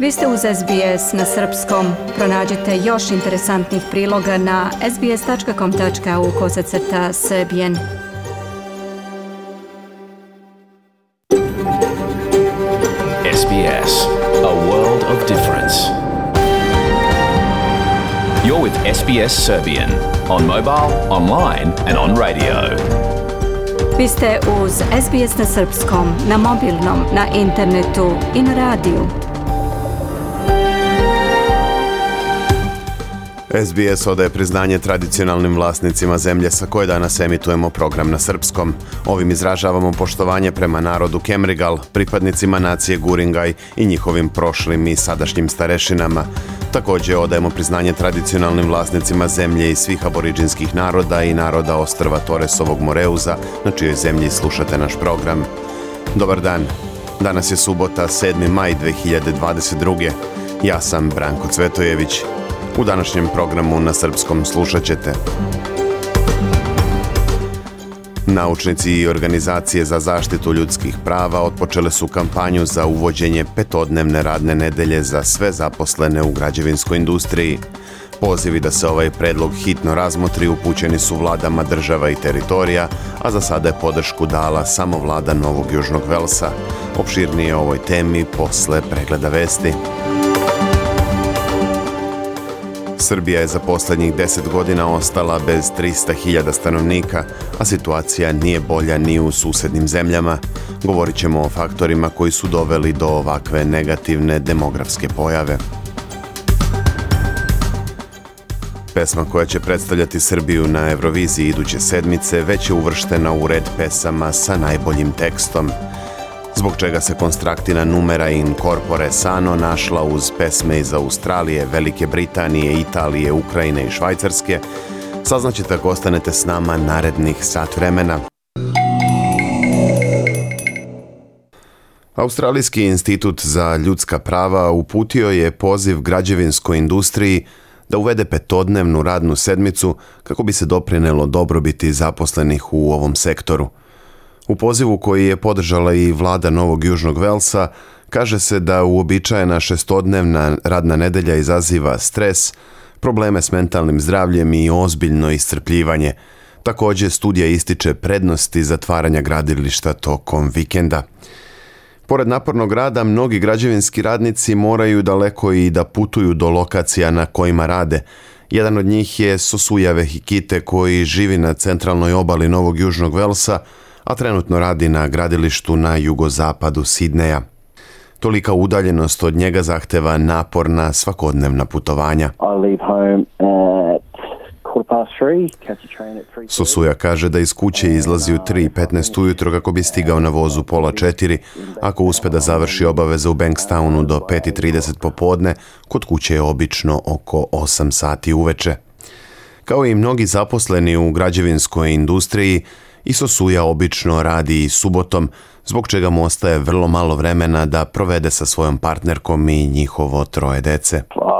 Vi ste uz SBS na srpskom. Pronađite još interesantnih priloga na sbs.com.au kosacrta srbijen. SBS, a world of difference. You're with SBS Serbian on mobile, online and on radio. Vi ste uz SBS na srpskom, na mobilnom, na internetu i na radiju. SBS odaje priznanje tradicionalnim vlasnicima zemlje sa koje danas emitujemo program na srpskom. Ovim izražavamo poštovanje prema narodu Kemrigal, pripadnicima nacije Guringaj i njihovim prošlim i sadašnjim starešinama. Takođe odajemo priznanje tradicionalnim vlasnicima zemlje i svih aboriđinskih naroda i naroda ostrva Toresovog Moreuza, na čijoj zemlji slušate naš program. Dobar dan. Danas je subota, 7. maj 2022. Ja sam Branko Cvetojević. U današnjem programu na srpskom slušat ćete Naučnici i organizacije za zaštitu ljudskih prava otpočele su kampanju za uvođenje petodnevne radne nedelje za sve zaposlene u građevinskoj industriji. Pozivi da se ovaj predlog hitno razmotri upućeni su vladama država i teritorija, a za sada je podršku dala samo vlada Novog Južnog Velsa. Opširnije o ovoj temi posle pregleda vesti. Srbija je za poslednjih 10 godina ostala bez 300.000 stanovnika, a situacija nije bolja ni u susednim zemljama. Govorit ćemo o faktorima koji su doveli do ovakve negativne demografske pojave. Pesma koja će predstavljati Srbiju na Euroviziji iduće sedmice već je uvrštena u red pesama sa najboljim tekstom – zbog čega se konstraktina numera in corpore sano našla uz pesme iz Australije, Velike Britanije, Italije, Ukrajine i Švajcarske, saznaćete ako ostanete s nama narednih sat vremena. Australijski institut za ljudska prava uputio je poziv građevinskoj industriji da uvede petodnevnu radnu sedmicu kako bi se doprinelo dobrobiti zaposlenih u ovom sektoru – U pozivu koji je podržala i vlada Novog Južnog Velsa, kaže se da uobičajena šestodnevna radna nedelja izaziva stres, probleme s mentalnim zdravljem i ozbiljno iscrpljivanje. Takođe, studija ističe prednosti zatvaranja gradilišta tokom vikenda. Pored napornog rada, mnogi građevinski radnici moraju daleko i da putuju do lokacija na kojima rade. Jedan od njih je Sosujave Hikite koji živi na centralnoj obali Novog Južnog Velsa, a trenutno radi na gradilištu na jugozapadu Sidneja. Tolika udaljenost od njega zahteva naporna svakodnevna putovanja. Sosuja kaže da iz kuće izlazi u 3.15 ujutro kako bi stigao na vozu pola četiri, ako uspe da završi obaveze u Bankstownu do 5.30 popodne, kod kuće je obično oko 8 sati uveče. Kao i mnogi zaposleni u građevinskoj industriji, Isto suja obično radi subotom, zbog čega mu ostaje vrlo malo vremena da provede sa svojom partnerkom i njihovo troje dece. Pa,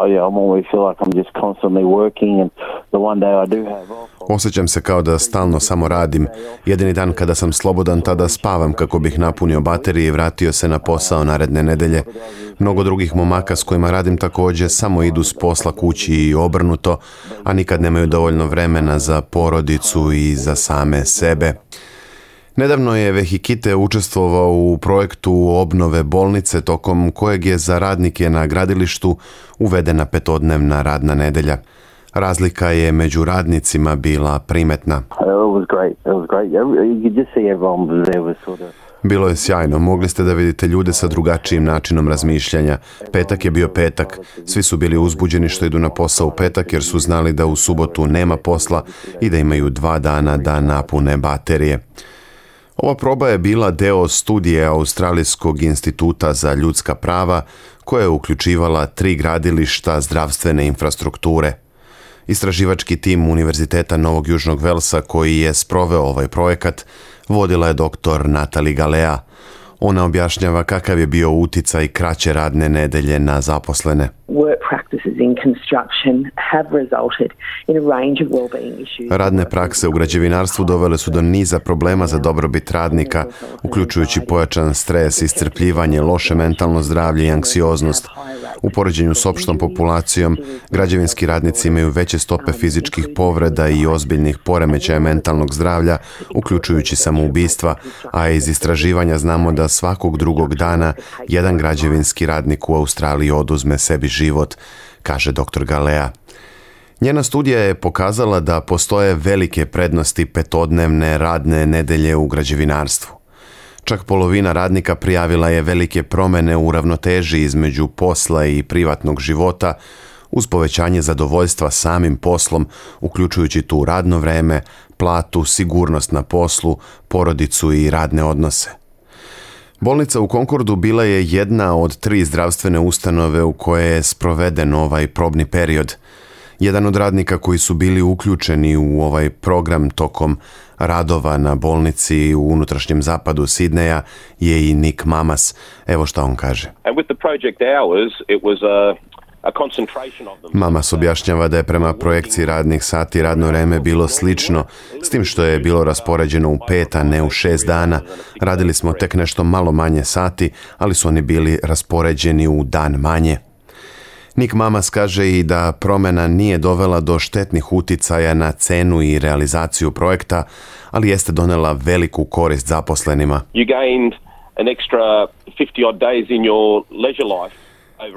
Osećam se kao da stalno samo radim. Jedini dan kada sam slobodan, tada spavam kako bih napunio baterije i vratio se na posao naredne nedelje. Mnogo drugih momaka s kojima radim takođe samo idu s posla kući i obrnuto, a nikad nemaju dovoljno vremena za porodicu i za same sebe. Nedavno je Vehikite učestvovao u projektu obnove bolnice tokom kojeg je za radnike na gradilištu uvedena petodnevna radna nedelja. Razlika je među radnicima bila primetna. Bilo je sjajno, mogli ste da vidite ljude sa drugačijim načinom razmišljanja. Petak je bio petak, svi su bili uzbuđeni što idu na posao u petak jer su znali da u subotu nema posla i da imaju dva dana da napune baterije. Ova proba je bila deo studije Australijskog instituta za ljudska prava koja je uključivala tri gradilišta zdravstvene infrastrukture. Istraživački tim Univerziteta Novog Južnog Velsa koji je sproveo ovaj projekat vodila je doktor Natali Galea, Ona objašnjava kakav je bio uticaj kraće radne nedelje na zaposlene. Radne prakse u građevinarstvu dovele su do niza problema za dobrobit radnika, uključujući pojačan stres, iscrpljivanje, loše mentalno zdravlje i anksioznost. U poređenju s opštom populacijom, građevinski radnici imaju veće stope fizičkih povreda i ozbiljnih poremećaja mentalnog zdravlja, uključujući samoubistva, a iz istraživanja znamo da svakog drugog dana jedan građevinski radnik u Australiji oduzme sebi život, kaže dr. Galea. Njena studija je pokazala da postoje velike prednosti petodnevne radne nedelje u građevinarstvu. Čak polovina radnika prijavila je velike promene u ravnoteži između posla i privatnog života uz povećanje zadovoljstva samim poslom, uključujući tu radno vreme, platu, sigurnost na poslu, porodicu i radne odnose. Bolnica u Konkordu bila je jedna od tri zdravstvene ustanove u koje je sproveden ovaj probni period. Jedan od radnika koji su bili uključeni u ovaj program tokom radova na bolnici u unutrašnjem zapadu Sidneja je i Nick Mamas. Evo šta on kaže. And with the project hours, it was a Mamas objašnjava da je prema projekciji radnih sati radno vreme bilo slično, s tim što je bilo raspoređeno u pet, a ne u šest dana. Radili smo tek nešto malo manje sati, ali su oni bili raspoređeni u dan manje. Nik Mamas kaže i da promena nije dovela do štetnih uticaja na cenu i realizaciju projekta, ali jeste donela veliku korist zaposlenima. You gained an extra 50 odd days in your leisure life.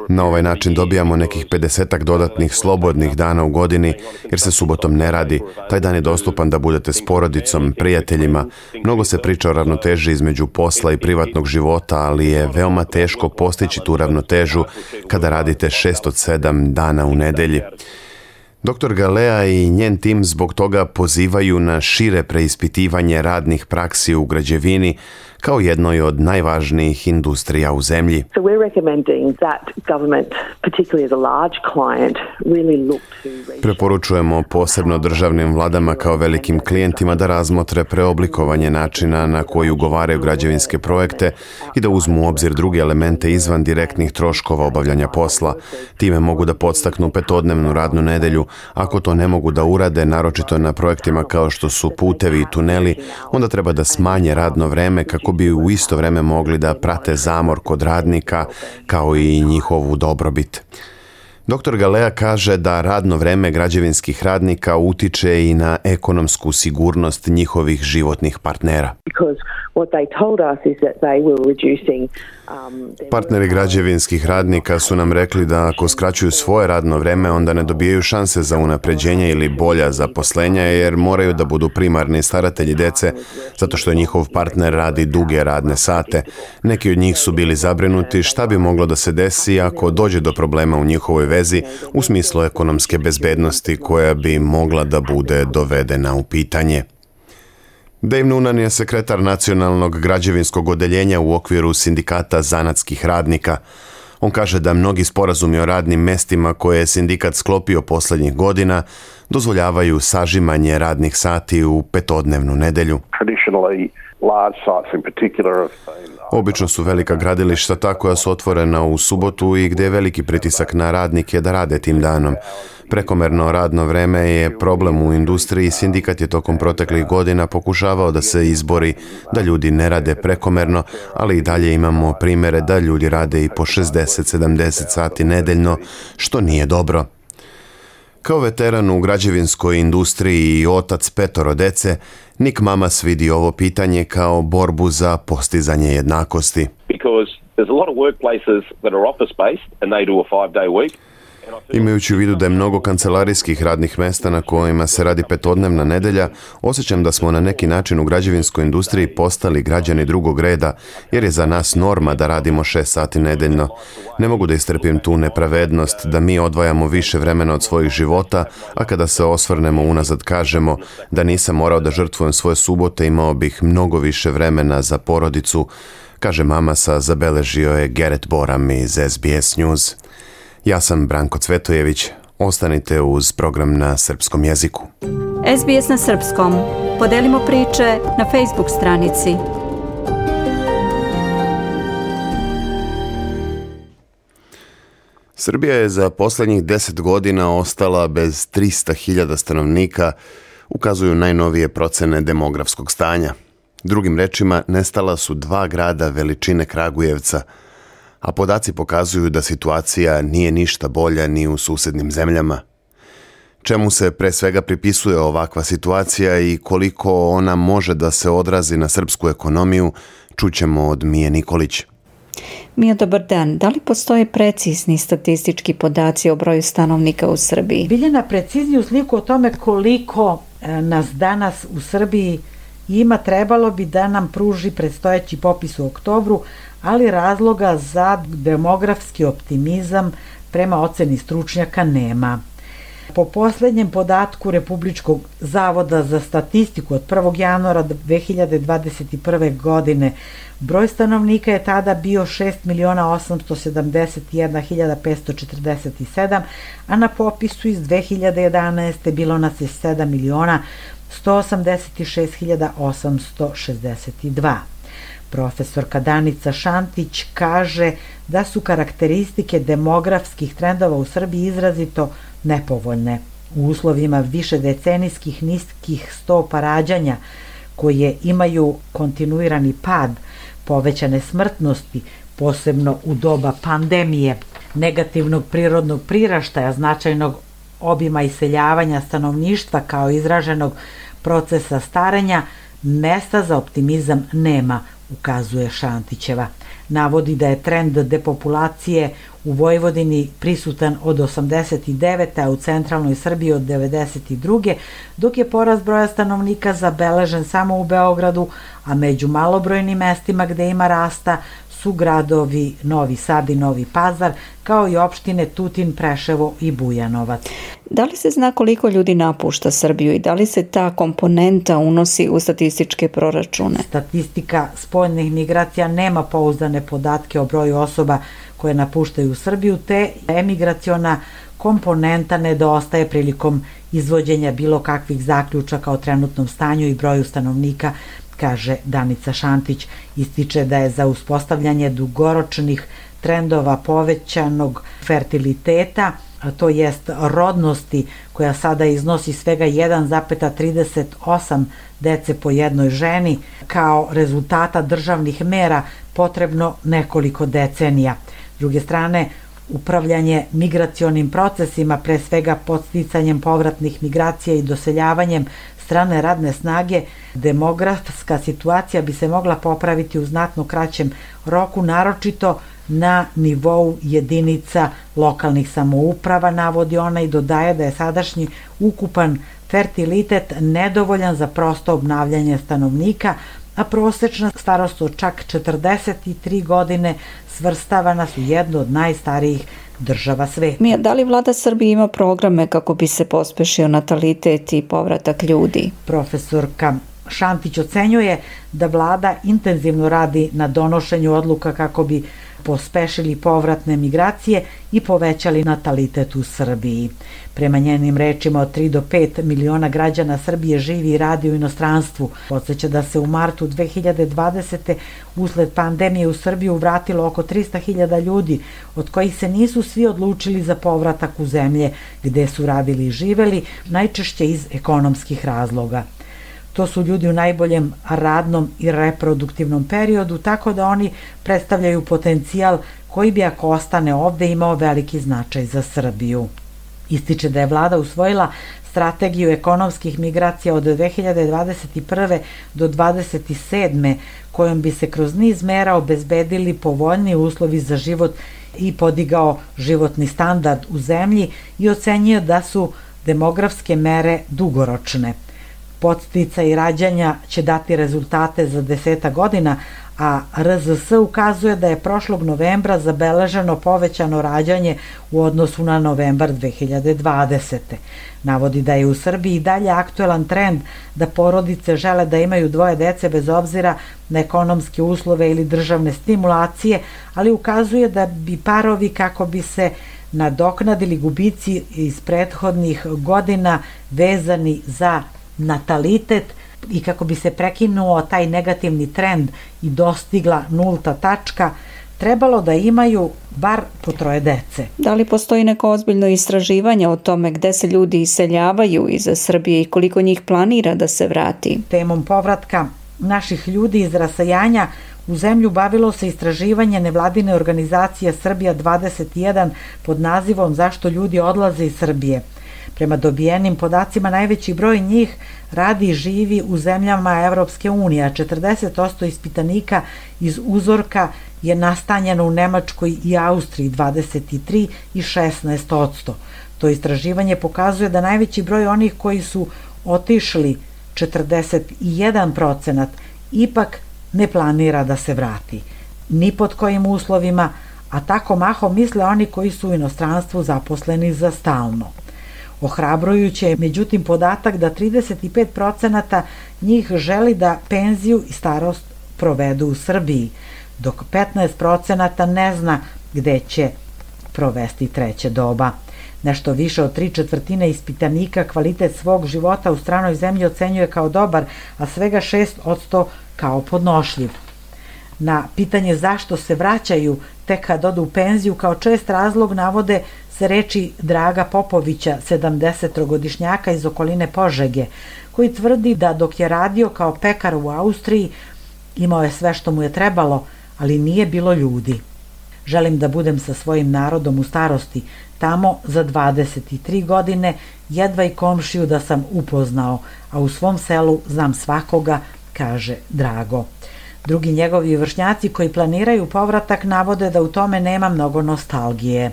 Na ovaj način dobijamo nekih 50 dodatnih slobodnih dana u godini, jer se subotom ne radi. Taj dan je dostupan da budete s porodicom, prijateljima. Mnogo se priča o ravnoteži između posla i privatnog života, ali je veoma teško postići tu ravnotežu kada radite 6 od 7 dana u nedelji. Dr. Galea i njen tim zbog toga pozivaju na šire preispitivanje radnih praksi u građevini kao jednoj od najvažnijih industrija u zemlji. Preporučujemo posebno državnim vladama kao velikim klijentima da razmotre preoblikovanje načina na koji ugovaraju građevinske projekte i da uzmu u obzir druge elemente izvan direktnih troškova obavljanja posla. Time mogu da podstaknu petodnevnu radnu nedelju. Ako to ne mogu da urade, naročito na projektima kao što su putevi i tuneli, onda treba da smanje radno vreme kako bi u isto vreme mogli da prate zamor kod radnika kao i njihovu dobrobit. Doktor Galea kaže da radno vreme građevinskih radnika utiče i na ekonomsku sigurnost njihovih životnih partnera. Because what they told us is that they were reducing Um, Partneri građevinskih radnika su nam rekli da ako skraćuju svoje radno vreme, onda ne dobijaju šanse za unapređenje ili bolja zaposlenja, jer moraju da budu primarni staratelji dece, zato što njihov partner radi duge radne sate. Neki od njih su bili zabrinuti šta bi moglo da se desi ako dođe do problema u njihovoj vezi u smislu ekonomske bezbednosti koja bi mogla da bude dovedena u pitanje. Dave Nunan je sekretar nacionalnog građevinskog odeljenja u okviru sindikata zanatskih radnika. On kaže da mnogi sporazumi o radnim mestima koje je sindikat sklopio poslednjih godina dozvoljavaju sažimanje radnih sati u petodnevnu nedelju. Obično su velika gradilišta ta koja su otvorena u subotu i gde je veliki pritisak na radnike da rade tim danom. Prekomerno radno vreme je problem u industriji i sindikat je tokom proteklih godina pokušavao da se izbori da ljudi ne rade prekomerno, ali i dalje imamo primere da ljudi rade i po 60-70 sati nedeljno, što nije dobro. Kao veteran u građevinskoj industriji i otac petoro dece, Nik Mamas vidi ovo pitanje kao borbu za postizanje jednakosti. Because there's a lot of workplaces that are office based and they do a five day week. Imajući u vidu da je mnogo kancelarijskih radnih mesta na kojima se radi petodnevna nedelja, osjećam da smo na neki način u građevinskoj industriji postali građani drugog reda, jer je za nas norma da radimo šest sati nedeljno. Ne mogu da istrpim tu nepravednost da mi odvajamo više vremena od svojih života, a kada se osvrnemo unazad kažemo da nisam morao da žrtvujem svoje subote, imao bih mnogo više vremena za porodicu, kaže mama sa zabeležio je Geret Boram iz SBS News. Ja sam Branko Cvetojević. Ostanite uz program na srpskom jeziku. SBS na srpskom. Podelimo priče na Facebook stranici. Srbija je za poslednjih 10 godina ostala bez 300.000 stanovnika, ukazuju najnovije procene demografskog stanja. Drugim rečima, nestala su dva grada veličine Kragujevca – a podaci pokazuju da situacija nije ništa bolja ni u susednim zemljama. Čemu se pre svega pripisuje ovakva situacija i koliko ona može da se odrazi na srpsku ekonomiju, čućemo od Mije Nikolić. Mija, dobar dan. Da li postoje precizni statistički podaci o broju stanovnika u Srbiji? Biljana precizniju sliku o tome koliko e, nas danas u Srbiji ima trebalo bi da nam pruži predstojeći popis u oktobru, ali razloga za demografski optimizam prema oceni stručnjaka nema. Po poslednjem podatku Republičkog zavoda za statistiku od 1. januara 2021. godine broj stanovnika je tada bio 6.871.547, a na popisu iz 2011. bilo nas je 7.186.862. Profesorka Danica Šantić kaže da su karakteristike demografskih trendova u Srbiji izrazito nepovoljne. U uslovima više decenijskih niskih stopa rađanja koje imaju kontinuirani pad, povećane smrtnosti, posebno u doba pandemije, negativnog prirodnog priraštaja, značajnog obima iseljavanja stanovništva kao izraženog procesa staranja, mesta za optimizam nema ukazuje Šantićeva. Navodi da je trend depopulacije u Vojvodini prisutan od 89. a u centralnoj Srbiji od 92. dok je porast broja stanovnika zabeležen samo u Beogradu, a među malobrojnim mestima gde ima rasta su gradovi Novi Sad i Novi Pazar, kao i opštine Tutin, Preševo i Bujanovac. Da li se zna koliko ljudi napušta Srbiju i da li se ta komponenta unosi u statističke proračune? Statistika spoljnih migracija nema pouzdane podatke o broju osoba koje napuštaju Srbiju, te emigraciona komponenta nedostaje prilikom izvođenja bilo kakvih zaključaka o trenutnom stanju i broju stanovnika kaže Danica Šantić. Ističe da je za uspostavljanje dugoročnih trendova povećanog fertiliteta, to jest rodnosti koja sada iznosi svega 1,38 dece po jednoj ženi, kao rezultata državnih mera potrebno nekoliko decenija. S druge strane, upravljanje migracionim procesima, pre svega podsticanjem povratnih migracija i doseljavanjem strane radne snage, demografska situacija bi se mogla popraviti u znatno kraćem roku, naročito na nivou jedinica lokalnih samouprava, navodi ona i dodaje da je sadašnji ukupan fertilitet nedovoljan za prosto obnavljanje stanovnika, a prosečna starost od čak 43 godine svrstava nas u jedno od najstarijih država sveta. Mi, da li vlada Srbije ima programe kako bi se pospešio natalitet i povratak ljudi? Profesorka Šantić ocenjuje da vlada intenzivno radi na donošenju odluka kako bi pospešili povratne migracije i povećali natalitet u Srbiji. Prema njenim rečima, od 3 do 5 miliona građana Srbije živi i radi u inostranstvu. Podseća da se u martu 2020. usled pandemije u Srbiju vratilo oko 300.000 ljudi, od kojih se nisu svi odlučili za povratak u zemlje gde su radili i živeli, najčešće iz ekonomskih razloga. To su ljudi u najboljem radnom i reproduktivnom periodu, tako da oni predstavljaju potencijal koji bi ako ostane ovde imao veliki značaj za Srbiju. Ističe da je vlada usvojila strategiju ekonomskih migracija od 2021. do 2027. kojom bi se kroz niz mera obezbedili povoljni uslovi za život i podigao životni standard u zemlji i ocenjuje da su demografske mere dugoročne – Podstica i rađanja će dati rezultate za deseta godina, a RZS ukazuje da je prošlog novembra zabeleženo povećano rađanje u odnosu na novembar 2020. Navodi da je u Srbiji dalje aktuelan trend da porodice žele da imaju dvoje dece bez obzira na ekonomske uslove ili državne stimulacije, ali ukazuje da bi parovi kako bi se nadoknadili gubici iz prethodnih godina vezani za natalitet i kako bi se prekinuo taj negativni trend i dostigla nulta tačka, trebalo da imaju bar po troje dece. Da li postoji neko ozbiljno istraživanje o tome gde se ljudi iseljavaju iz Srbije i koliko njih planira da se vrati? Temom povratka naših ljudi iz rasajanja u zemlju bavilo se istraživanje nevladine organizacije Srbija 21 pod nazivom Zašto ljudi odlaze iz Srbije – Prema dobijenim podacima, najveći broj njih radi i živi u zemljama Evropske unije, a 40% ispitanika iz uzorka je nastanjeno u Nemačkoj i Austriji 23 i 16%. To istraživanje pokazuje da najveći broj onih koji su otišli 41% ipak ne planira da se vrati, ni pod kojim uslovima, a tako maho misle oni koji su u inostranstvu zaposleni za stalno. Ohrabrujuće je međutim podatak da 35% njih želi da penziju i starost provedu u Srbiji, dok 15% ne zna gde će provesti treće doba. Nešto više od tri četvrtine ispitanika kvalitet svog života u stranoj zemlji ocenjuje kao dobar, a svega 6% kao podnošljiv. Na pitanje zašto se vraćaju tek kad odu u penziju kao čest razlog navode se reči Draga Popovića, 73-godišnjaka iz okoline Požege, koji tvrdi da dok je radio kao pekar u Austriji, imao je sve što mu je trebalo, ali nije bilo ljudi. Želim da budem sa svojim narodom u starosti, tamo za 23 godine, jedva i komšiju da sam upoznao, a u svom selu znam svakoga, kaže Drago. Drugi njegovi vršnjaci koji planiraju povratak navode da u tome nema mnogo nostalgije.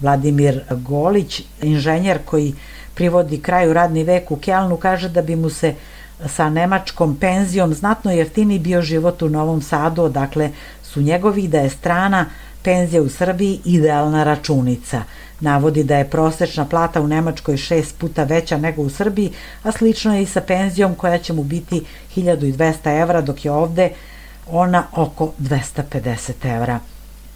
Vladimir Golić, inženjer koji privodi kraju radni vek u Kelnu, kaže da bi mu se sa nemačkom penzijom znatno jeftini bio život u Novom Sadu, odakle su njegovi da je strana penzija u Srbiji idealna računica. Navodi da je prosečna plata u Nemačkoj šest puta veća nego u Srbiji, a slično je i sa penzijom koja će mu biti 1200 evra, dok je ovde ona oko 250 evra.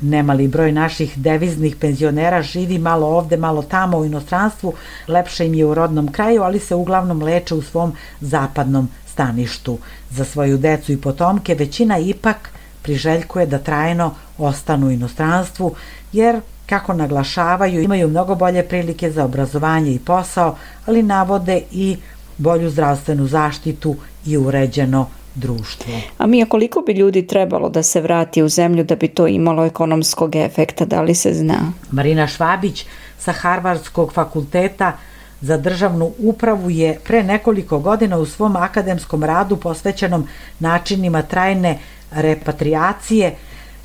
Nemali broj naših deviznih penzionera živi malo ovde, malo tamo u inostranstvu, lepše im je u rodnom kraju, ali se uglavnom leče u svom zapadnom staništu. Za svoju decu i potomke većina ipak priželjkuje da trajno ostanu u inostranstvu, jer kako naglašavaju, imaju mnogo bolje prilike za obrazovanje i posao, ali navode i bolju zdravstvenu zaštitu i uređeno društvo. A Mija, koliko bi ljudi trebalo da se vrati u zemlju da bi to imalo ekonomskog efekta, da li se zna? Marina Švabić sa Harvardskog fakulteta za državnu upravu je pre nekoliko godina u svom akademskom radu posvećenom načinima trajne repatriacije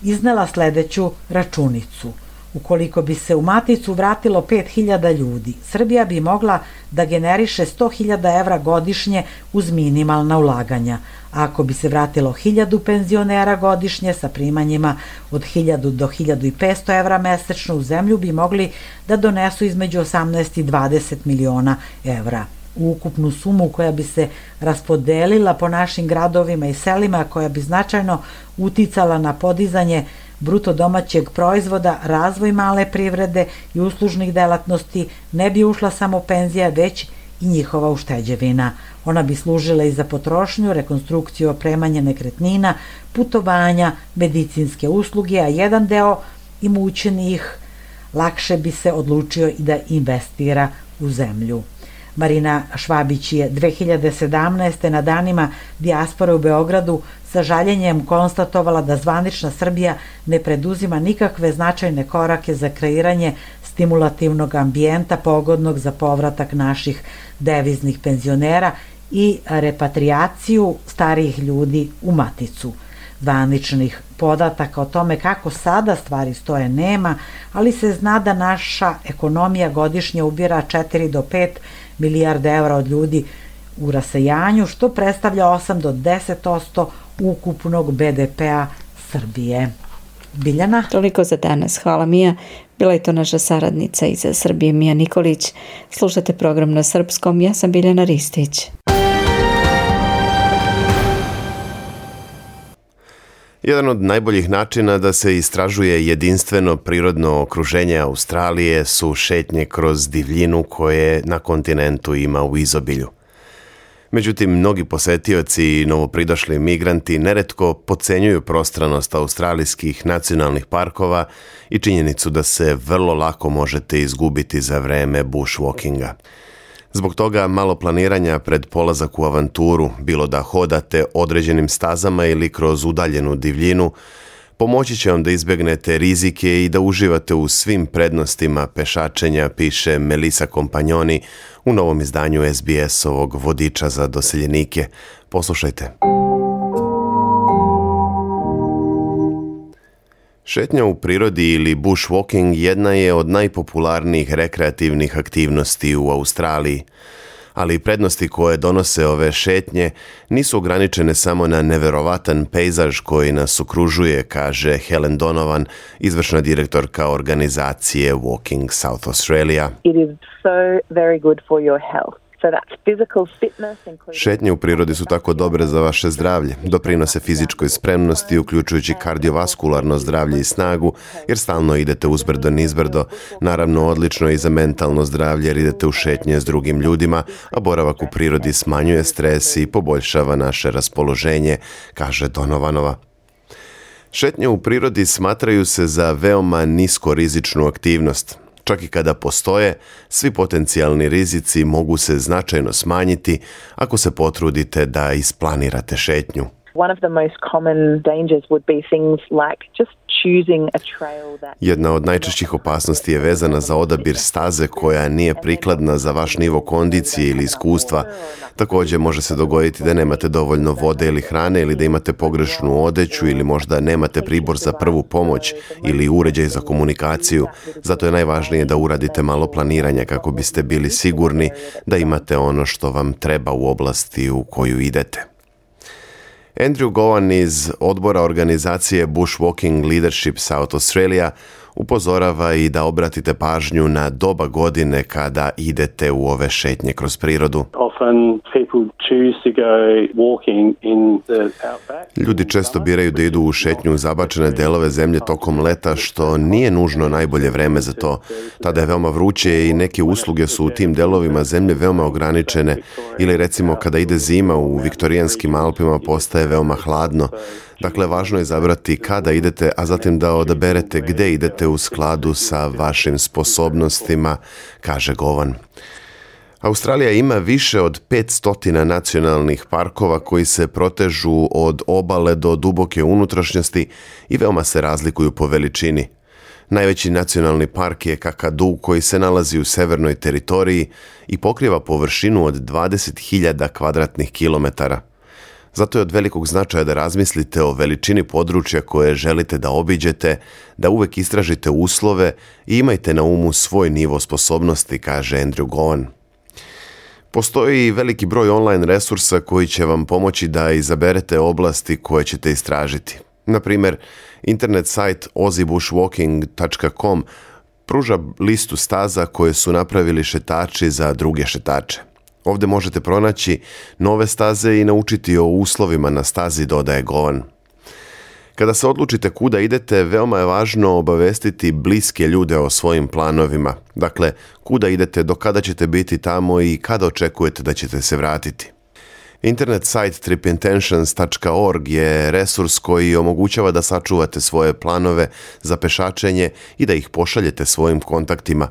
iznela sledeću računicu – Ukoliko bi se u Maticu vratilo 5000 ljudi, Srbija bi mogla da generiše 100.000 evra godišnje uz minimalna ulaganja. A ako bi se vratilo 1000 penzionera godišnje sa primanjima od 1000 do 1500 evra mesečno u zemlju bi mogli da donesu između 18 i 20 miliona evra u ukupnu sumu koja bi se raspodelila po našim gradovima i selima koja bi značajno uticala na podizanje bruto domaćeg proizvoda, razvoj male privrede i uslužnih delatnosti ne bi ušla samo penzija, već i njihova ušteđevina. Ona bi služila i za potrošnju, rekonstrukciju, opremanje nekretnina, putovanja, medicinske usluge, a jedan deo imućenih lakše bi se odlučio i da investira u zemlju. Marina Švabić je 2017. na danima dijaspora u Beogradu sa žaljenjem konstatovala da zvanična Srbija ne preduzima nikakve značajne korake za kreiranje stimulativnog ambijenta pogodnog za povratak naših deviznih penzionera i repatrijaciju starijih ljudi u maticu. Zvaničnih podataka o tome kako sada stvari stoje nema, ali se zna da naša ekonomija godišnje ubira 4 do 5 milijarda evra od ljudi u rasejanju, što predstavlja 8 do 10 posto ukupnog BDP-a Srbije. Biljana? Toliko za danas. Hvala Mija. Bila je to naša saradnica iz Srbije Mija Nikolić. Slušate program na srpskom. Ja sam Biljana Ristić. Jedan od najboljih načina da se istražuje jedinstveno prirodno okruženje Australije su šetnje kroz divljinu koje na kontinentu ima u izobilju. Međutim, mnogi posetioci i novopridošli migranti neretko pocenjuju prostranost australijskih nacionalnih parkova i činjenicu da se vrlo lako možete izgubiti za vreme bushwalkinga. Zbog toga malo planiranja pred polazak u avanturu, bilo da hodate određenim stazama ili kroz udaljenu divljinu, Pomoći će vam da izbegnete rizike i da uživate u svim prednostima pešačenja, piše Melisa Kompanjoni u novom izdanju SBS-ovog vodiča za doseljenike. Poslušajte. Šetnja u prirodi ili bushwalking jedna je od najpopularnijih rekreativnih aktivnosti u Australiji – ali i prednosti koje donose ove šetnje nisu ograničene samo na neverovatan pejzaž koji nas okružuje, kaže Helen Donovan, izvršna direktorka organizacije Walking South Australia. It is so very good for your health. Šetnje u prirodi su tako dobre za vaše zdravlje, doprinose fizičkoj spremnosti, uključujući kardiovaskularno zdravlje i snagu, jer stalno idete uzbrdo nizbrdo. Naravno, odlično je i za mentalno zdravlje, jer idete u šetnje s drugim ljudima, a boravak u prirodi smanjuje stres i poboljšava naše raspoloženje, kaže Donovanova. Šetnje u prirodi smatraju se za veoma niskorizičnu aktivnost. Čak i kada postoje, svi potencijalni rizici mogu se značajno smanjiti ako se potrudite da isplanirate šetnju. Jedna od najčešćih opasnosti je vezana za odabir staze koja nije prikladna za vaš nivo kondicije ili iskustva. Takođe može se dogoditi da nemate dovoljno vode ili hrane ili da imate pogrešnu odeću ili možda nemate pribor za prvu pomoć ili uređaj za komunikaciju. Zato je najvažnije da uradite malo planiranja kako biste bili sigurni da imate ono što vam treba u oblasti u koju idete. Andrew Gowan iz odbora organizacije Bushwalking Leadership South Australia upozorava i da obratite pažnju na doba godine kada idete u ove šetnje kroz prirodu. Often Ljudi često biraju da idu u šetnju u zabačene delove zemlje tokom leta, što nije nužno najbolje vreme za to. Tada je veoma vruće i neke usluge su u tim delovima zemlje veoma ograničene. Ili recimo kada ide zima u viktorijanskim Alpima postaje veoma hladno. Dakle, važno je zabrati kada idete, a zatim da odaberete gde idete u skladu sa vašim sposobnostima, kaže Govan. Australija ima više od 500 nacionalnih parkova koji se protežu od obale do duboke unutrašnjosti i veoma se razlikuju po veličini. Najveći nacionalni park je Kakadu koji se nalazi u severnoj teritoriji i pokriva površinu od 20.000 kvadratnih kilometara. Zato je od velikog značaja da razmislite o veličini područja koje želite da obiđete, da uvek istražite uslove i imajte na umu svoj nivo sposobnosti, kaže Andrew Govan. Postoji veliki broj online resursa koji će vam pomoći da izaberete oblasti koje ćete istražiti. Na primjer, internet sajt ozibushwalking.com pruža listu staza koje su napravili šetači za druge šetače. Ovde možete pronaći nove staze i naučiti o uslovima na stazi dodaje Govan. Kada se odlučite kuda idete, veoma je važno obavestiti bliske ljude o svojim planovima. Dakle, kuda idete, do kada ćete biti tamo i kada očekujete da ćete se vratiti. Internet sajt tripintentions.org je resurs koji omogućava da sačuvate svoje planove za pešačenje i da ih pošaljete svojim kontaktima.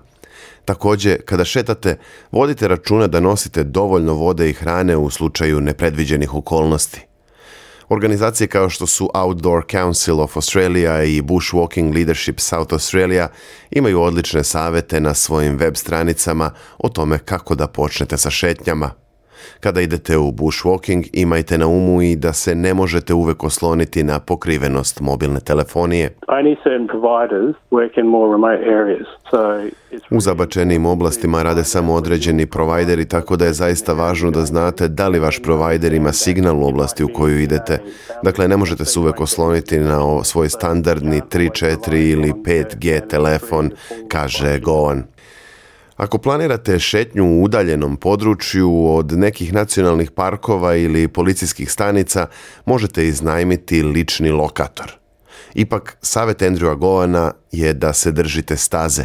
Takođe, kada šetate, vodite računa da nosite dovoljno vode i hrane u slučaju nepredviđenih okolnosti. Organizacije kao što su Outdoor Council of Australia i Bushwalking Leadership South Australia imaju odlične savete na svojim web stranicama o tome kako da počnete sa šetnjama. Kada idete u bushwalking imajte na umu i da se ne možete uvek osloniti na pokrivenost mobilne telefonije. U zabačenim oblastima rade samo određeni provajderi, tako da je zaista važno da znate da li vaš provajder ima signal u oblasti u koju idete. Dakle, ne možete se uvek osloniti na svoj standardni 3, 4 ili 5G telefon, kaže Goan. Ako planirate šetnju u udaljenom području od nekih nacionalnih parkova ili policijskih stanica, možete iznajmiti lični lokator. Ipak, savet Andrewa Goana je da se držite staze.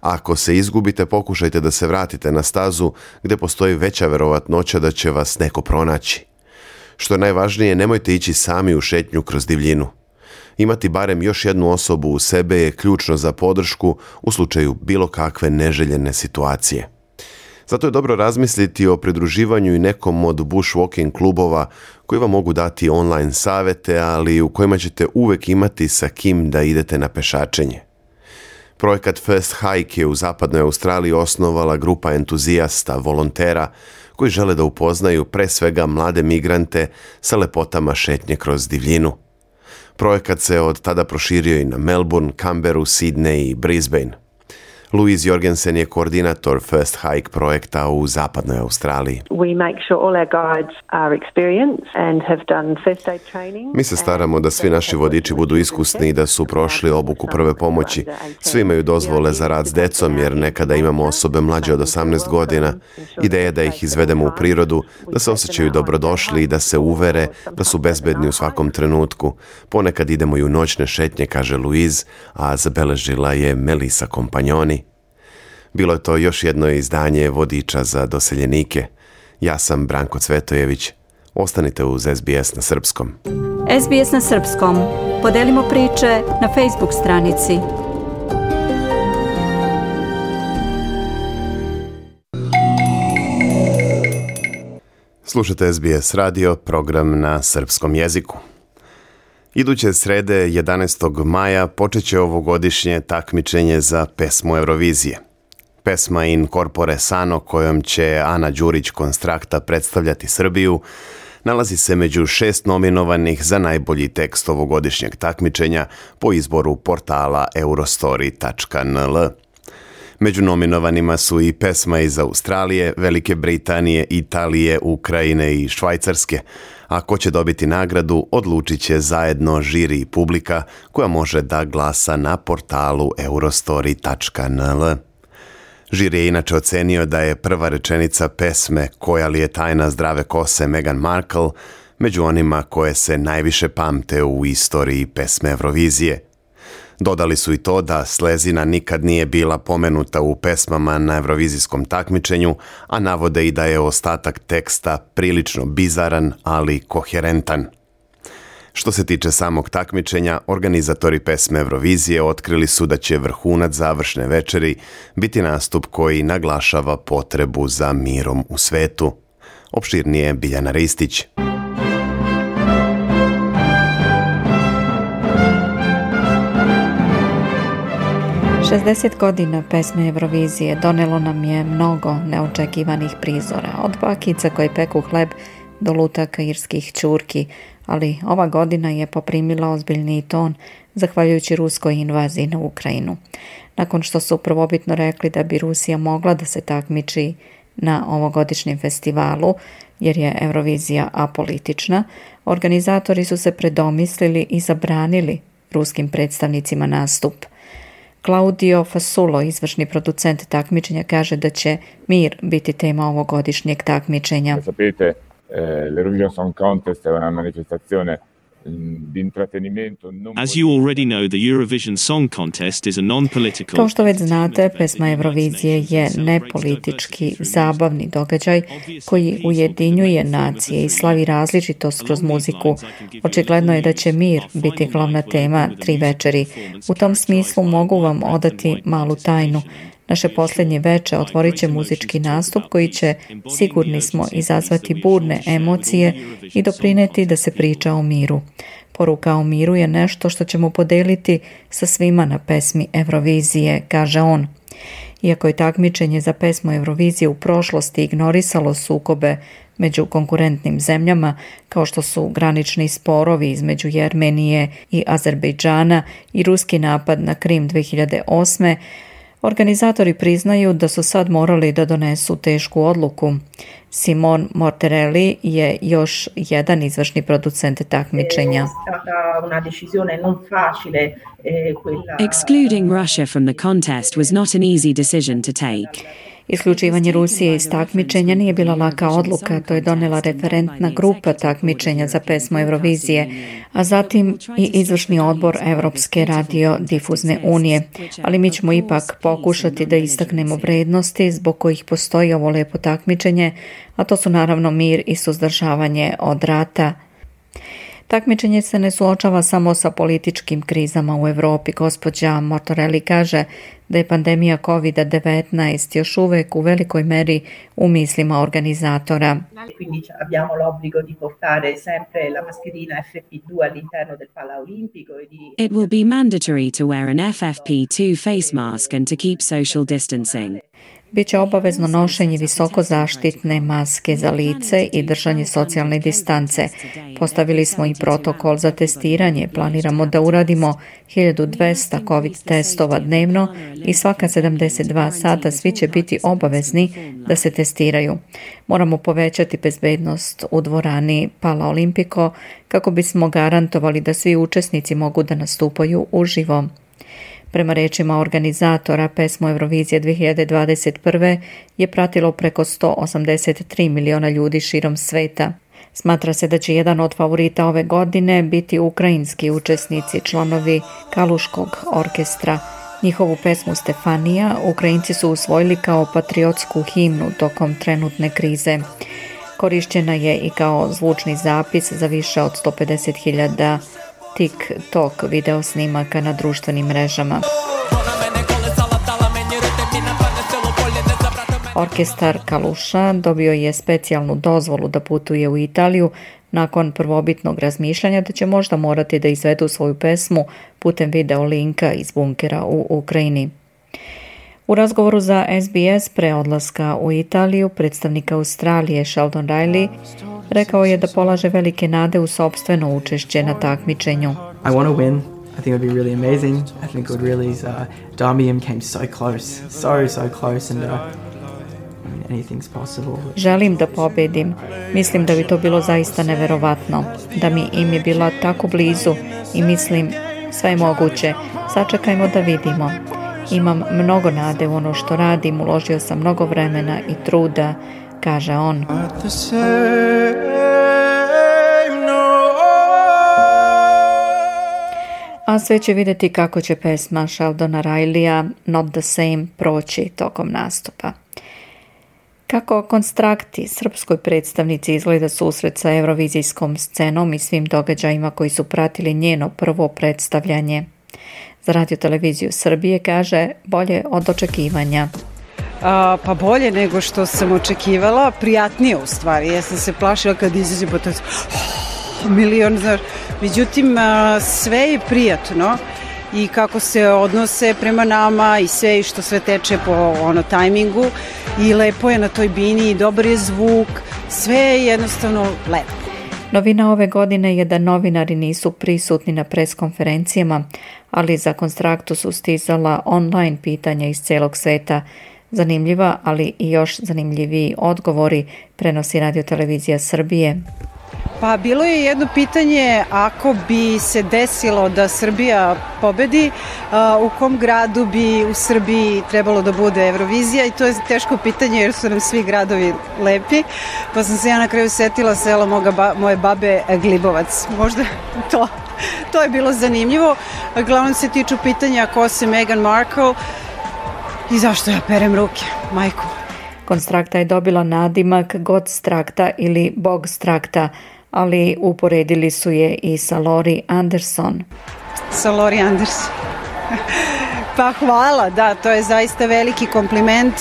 Ako se izgubite, pokušajte da se vratite na stazu gde postoji veća verovatnoća da će vas neko pronaći. Što je najvažnije, nemojte ići sami u šetnju kroz divljinu. Imati barem još jednu osobu u sebe je ključno za podršku u slučaju bilo kakve neželjene situacije. Zato je dobro razmisliti o pridruživanju i nekom od bushwalking klubova koji vam mogu dati online savete, ali u kojima ćete uvek imati sa kim da idete na pešačenje. Projekat First Hike je u zapadnoj Australiji osnovala grupa entuzijasta, volontera, koji žele da upoznaju pre svega mlade migrante sa lepotama šetnje kroz divljinu. Projekat se od tada proširio i na Melbourne, Canberra, Sydney i Brisbane. Louise Jorgensen je koordinator First Hike projekta u zapadnoj Australiji. Mi se staramo da svi naši vodiči budu iskusni i da su prošli obuku prve pomoći. Svi imaju dozvole za rad s decom jer nekada imamo osobe mlađe od 18 godina. Ideja da ih izvedemo u prirodu, da se osjećaju dobrodošli i da se uvere da su bezbedni u svakom trenutku. Ponekad idemo i u noćne šetnje, kaže Louise, a zabeležila je Melisa Kompanjoni. Bilo je to još jedno izdanje vodiča za doseljenike. Ja sam Branko Cvetojević. Ostanite uz SBS na Srpskom. SBS na Srpskom. Podelimo priče na Facebook stranici. Slušate SBS radio, program na srpskom jeziku. Iduće srede 11. maja počeće ovogodišnje takmičenje za pesmu Eurovizije – pesma In Corpore Sano kojom će Ana Đurić Konstrakta predstavljati Srbiju nalazi se među šest nominovanih za najbolji tekst ovogodišnjeg takmičenja po izboru portala eurostory.nl. Među nominovanima su i pesma iz Australije, Velike Britanije, Italije, Ukrajine i Švajcarske. A ko će dobiti nagradu, odlučit će zajedno žiri i publika koja može da glasa na portalu eurostory.nl. Žir je inače ocenio da je prva rečenica pesme Koja li je tajna zdrave kose Meghan Markle među onima koje se najviše pamte u istoriji pesme Eurovizije. Dodali su i to da Slezina nikad nije bila pomenuta u pesmama na Eurovizijskom takmičenju, a navode i da je ostatak teksta prilično bizaran, ali koherentan – Što se tiče samog takmičenja, organizatori pesme Eurovizije otkrili su da će vrhunac završne večeri biti nastup koji naglašava potrebu za mirom u svetu. Opširnije Biljana Ristić. Šestdeset godina pesme Eurovizije donelo nam je mnogo neočekivanih prizora, od bakica koji peku hleb do lutaka irskih čurki, ali ova godina je poprimila ozbiljni ton zahvaljujući ruskoj invaziji na Ukrajinu. Nakon što su prvobitno rekli da bi Rusija mogla da se takmiči na ovogodišnjem festivalu, jer je Eurovizija apolitična, organizatori su se predomislili i zabranili ruskim predstavnicima nastup. Claudio Fasulo, izvršni producent takmičenja, kaže da će mir biti tema ovogodišnjeg takmičenja. Zapijte Eh, mm, As you already know, the Eurovision Song Contest is a non-political. Kao što već znate, pesma Eurovizije je nepolitički zabavni događaj koji ujedinjuje nacije i slavi različitost kroz muziku. Očigledno je da će mir biti glavna tema tri večeri. U tom smislu mogu vam odati malu tajnu. Naše poslednje veče otvorit će muzički nastup koji će, sigurni smo, izazvati burne emocije i doprineti da se priča o miru. Poruka o miru je nešto što ćemo podeliti sa svima na pesmi Eurovizije, kaže on. Iako je takmičenje za pesmu Eurovizije u prošlosti ignorisalo sukobe među konkurentnim zemljama, kao što su granični sporovi između Jermenije i Azerbejdžana i ruski napad na Krim 2008 Organizatori priznaju da su sad morali da donesu tešku odluku. Simon Morterelli je još jedan izvršni producent takmičenja. Eh, Excluding Russia from the contest was not an easy decision to take. Isključivanje Rusije iz takmičenja nije bila laka da odluka, to je donela referentna grupa takmičenja za pesmu Eurovizije, a zatim i izvršni odbor Evropske radio difuzne unije. Ali mi ćemo ipak pokušati da istaknemo vrednosti zbog kojih postoji ovo lepo takmičenje, a to su naravno mir i suzdržavanje od rata, Takmičenje se ne suočava samo sa političkim krizama u Europi. Gospođa Mortorelli kaže da je pandemija Covid-19 još uvek u velikoj meri u mislima organizatora. Quindi abbiamo l'obbligo di portare sempre la mascherina FP2 all'interno del Palaolimpico e di It will be mandatory to wear an FFP2 face mask and to keep social distancing. Biće obavezno nošenje visoko zaštitne maske za lice i držanje socijalne distance. Postavili smo i protokol za testiranje. Planiramo da uradimo 1200 COVID testova dnevno i svaka 72 sata svi će biti obavezni da se testiraju. Moramo povećati bezbednost u dvorani Pala Olimpiko kako bismo garantovali da svi učesnici mogu da nastupaju uživo. Prema rečima organizatora, pesmu Eurovizije 2021. je pratilo preko 183 miliona ljudi širom sveta. Smatra se da će jedan od favorita ove godine biti ukrajinski učesnici, članovi Kaluškog orkestra. Njihovu pesmu Stefanija Ukrajinci su usvojili kao patriotsku himnu tokom trenutne krize. Korišćena je i kao zvučni zapis za više od 150.000 TikTok video snimaka na društvenim mrežama. Orkestar Kaluša dobio je specijalnu dozvolu da putuje u Italiju nakon prvobitnog razmišljanja da će možda morati da izvedu svoju pesmu putem video linka iz bunkera u Ukrajini. U razgovoru za SBS pre odlaska u Italiju predstavnik Australije Sheldon Riley rekao je da polaže velike nade u sobstveno učešće na takmičenju. I want to win. I think it would be really amazing. I think it would really uh, Darmium came so close, so so close and uh, Želim da pobedim. Mislim da bi to bilo zaista neverovatno. Da mi im je bila tako blizu i mislim sve je moguće. Sačekajmo da vidimo. Imam mnogo nade u ono što radim, uložio sam mnogo vremena i truda, kaže on. A sve će videti kako će pesma Sheldona Rajlija Not the Same proći tokom nastupa. Kako konstrakti srpskoj predstavnici izgleda susret sa evrovizijskom scenom i svim događajima koji su pratili njeno prvo predstavljanje za radioteleviziju Srbije kaže bolje od očekivanja. A, pa bolje nego što sam očekivala, prijatnije u stvari. Ja sam se plašila kad izađe po pa oh, milion, znaš. Međutim, a, sve je prijatno i kako se odnose prema nama i sve i što sve teče po ono tajmingu i lepo je na toj bini i dobar je zvuk, sve je jednostavno lepo. Novina ove godine je da novinari nisu prisutni na preskonferencijama, ali za konstraktu su stizala online pitanja iz celog sveta. Zanimljiva, ali i još zanimljiviji odgovori prenosi Radio Televizija Srbije. Pa bilo je jedno pitanje ako bi se desilo da Srbija pobedi, uh, u kom gradu bi u Srbiji trebalo da bude Eurovizija i to je teško pitanje jer su nam svi gradovi lepi, pa sam se ja na kraju setila selo moga, moje babe Glibovac. Možda to, to je bilo zanimljivo. Glavno se tiču pitanja ko se Meghan Markle i zašto ja perem ruke, majku. Nakon je dobila nadimak god strakta ili bog strakta, ali uporedili su je i sa Lori Anderson. Sa Lori Anderson. pa hvala, da, to je zaista veliki kompliment.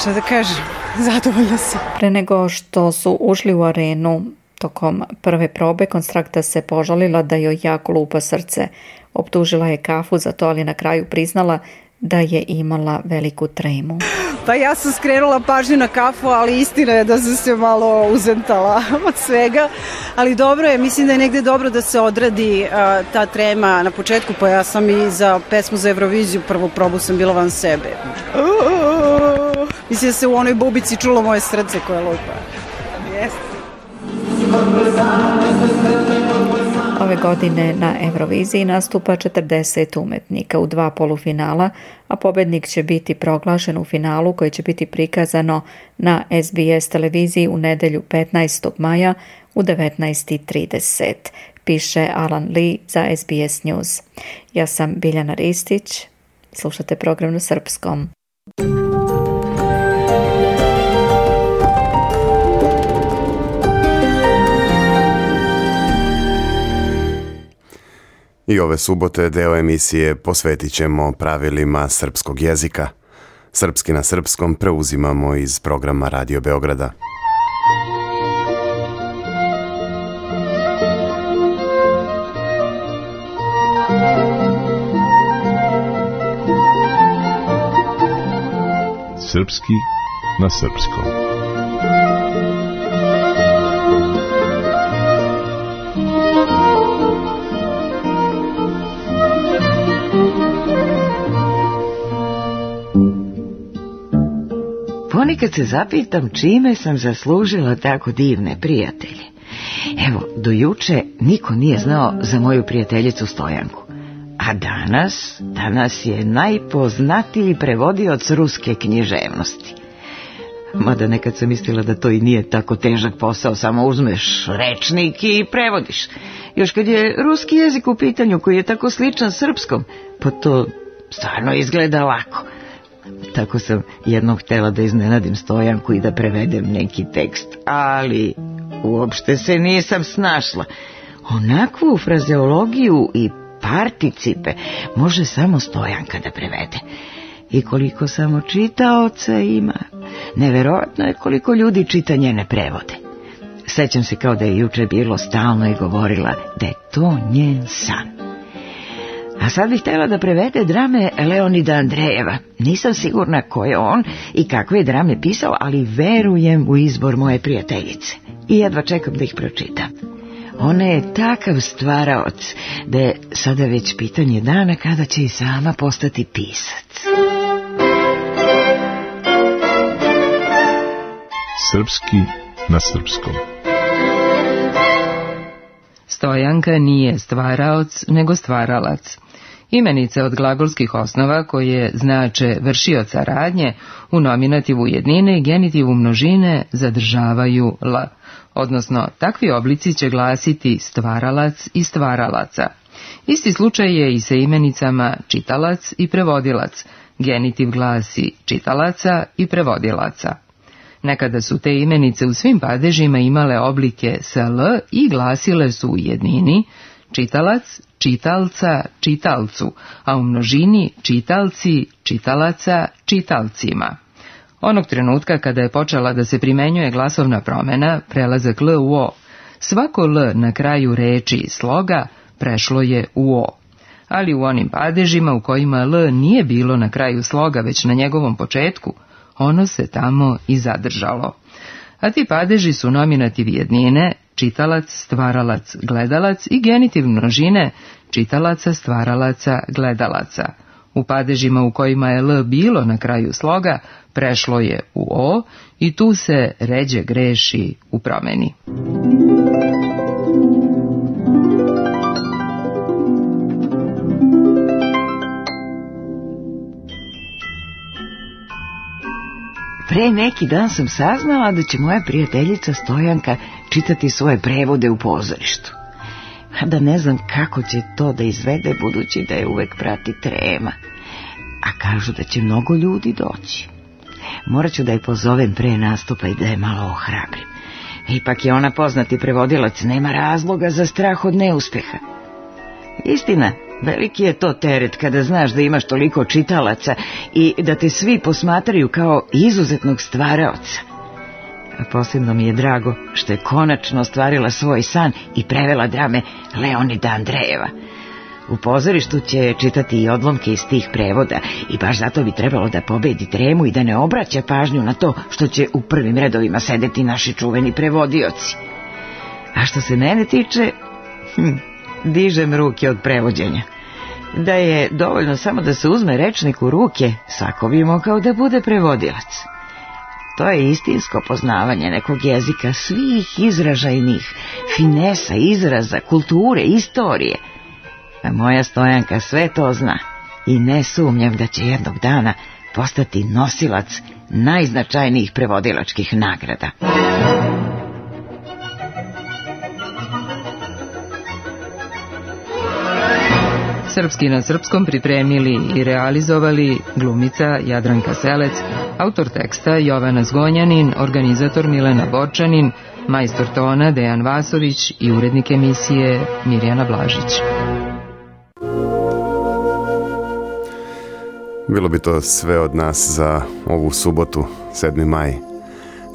Šta da kažem, zadovoljna sam. Pre nego što su ušli u arenu, Tokom prve probe konstrakta se požalila da joj jako lupa srce. Optužila je kafu za to, ali na kraju priznala da je imala veliku tremu. Pa ja sam skrenula pažnju na kafu, ali istina je da sam se malo uzentala od svega. Ali dobro je, mislim da je negde dobro da se odradi uh, ta trema na početku, pa ja sam i za pesmu za Euroviziju prvu probu sam bila van sebe. Uh, mislim da se u onoj bubici čulo moje srce koje lupa. Jeste. Ove godine na Euroviziji nastupa 40 umetnika u dva polufinala, a pobednik će biti proglašen u finalu koji će biti prikazano na SBS televiziji u nedelju 15. maja u 19.30, piše Alan Lee za SBS News. Ja sam Biljana Ristić, slušate program na srpskom. I ove subote deo emisije posvetit ćemo pravilima srpskog jezika. Srpski na srpskom preuzimamo iz programa Radio Beograda. Srpski na srpskom. ponekad se zapitam čime sam zaslužila tako divne prijatelje. Evo, do juče niko nije znao za moju prijateljicu Stojanku. A danas, danas je najpoznatiji prevodioc ruske književnosti. Mada nekad sam mislila da to i nije tako težak posao, samo uzmeš rečnik i prevodiš. Još kad je ruski jezik u pitanju koji je tako sličan srpskom, pa to stvarno izgleda lako. Tako sam jednom htela da iznenadim Stojanku i da prevedem neki tekst, ali uopšte se nisam snašla. Onakvu frazeologiju i participe može samo Stojanka da prevede. I koliko samo čitaoca ima, neverovatno je koliko ljudi čita njene prevode. Sećam se kao da je juče bilo stalno i govorila da je to njen san. A sad bih htjela da prevede drame Leonida Andrejeva. Nisam sigurna ko je on i kakve drame pisao, ali verujem u izbor moje prijateljice. I jedva čekam da ih pročitam. Ona je takav stvaraoc da je sada već pitanje dana kada će i sama postati pisac. Srpski na srpskom. Stojanka nije stvaraoc, nego stvaralac. Imenice od glagolskih osnova koje znače vršioca radnje u nominativu jednine i genitivu množine zadržavaju l, odnosno takvi oblici će glasiti stvaralac i stvaralaca. Isti slučaj je i sa imenicama čitalac i prevodilac, genitiv glasi čitalaca i prevodilaca. Nekada su te imenice u svim padežima imale oblike sa l i glasile su u jednini, čitalac, čitalca, čitalcu, a u množini čitalci, čitalaca, čitalcima. Onog trenutka kada je počela da se primenjuje glasovna promena, prelazak L u O, svako L na kraju reči i sloga prešlo je u O. Ali u onim padežima u kojima L nije bilo na kraju sloga, već na njegovom početku, ono se tamo i zadržalo. A ti padeži su nominativ jednine, čitalac, stvaralac, gledalac i genitiv množine čitalaca, stvaralaca, gledalaca. U padežima u kojima je L bilo na kraju sloga, prešlo je u O i tu se ređe greši u promeni. Muzika Pre neki dan sam saznala da će moja prijateljica Stojanka čitati svoje prevode u pozorištu. Mada ne znam kako će to da izvede budući da je uvek prati trema. A kažu da će mnogo ljudi doći. Morat ću da je pozovem pre nastupa i da je malo ohrabrim. Ipak je ona poznati prevodilac, nema razloga za strah od neuspeha. Istina, veliki je to teret kada znaš da imaš toliko čitalaca i da te svi posmatraju kao izuzetnog stvaraoca. A posebno mi je drago što je konačno ostvarila svoj san i prevela drame Leonida Andrejeva. U pozorištu će čitati i odlomke iz tih prevoda i baš zato bi trebalo da pobedi tremu i da ne obraća pažnju na to što će u prvim redovima sedeti naši čuveni prevodioci. A što se mene tiče, hm, dižem ruke od prevođenja. Da je dovoljno samo da se uzme rečnik u ruke, svako bi mogao da bude prevodilac. To je istinsko poznavanje nekog jezika, svih izražajnih, finesa, izraza, kulture, istorije. A moja stojanka sve to zna i ne sumnjam da će jednog dana postati nosilac najznačajnijih prevodilačkih nagrada. Srpski na srpskom pripremili i realizovali glumica Jadranka Selec, autor teksta Jovana Zgonjanin, organizator Milena Borčanin, majstor tona Dejan Vasović i urednik emisije Mirjana Blažić. Bilo bi to sve od nas za ovu subotu, 7. maj.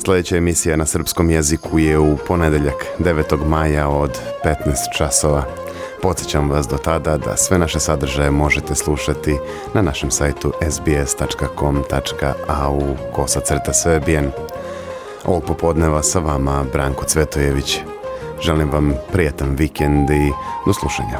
Sledeća emisija na srpskom jeziku je u ponedeljak 9. maja od 15 časova. Podsjećam vas do tada da sve naše sadržaje možete slušati na našem sajtu sbs.com.au crta svebijen. Ovog popodneva sa vama Branko Cvetojević. Želim vam prijatan vikend i do slušanja.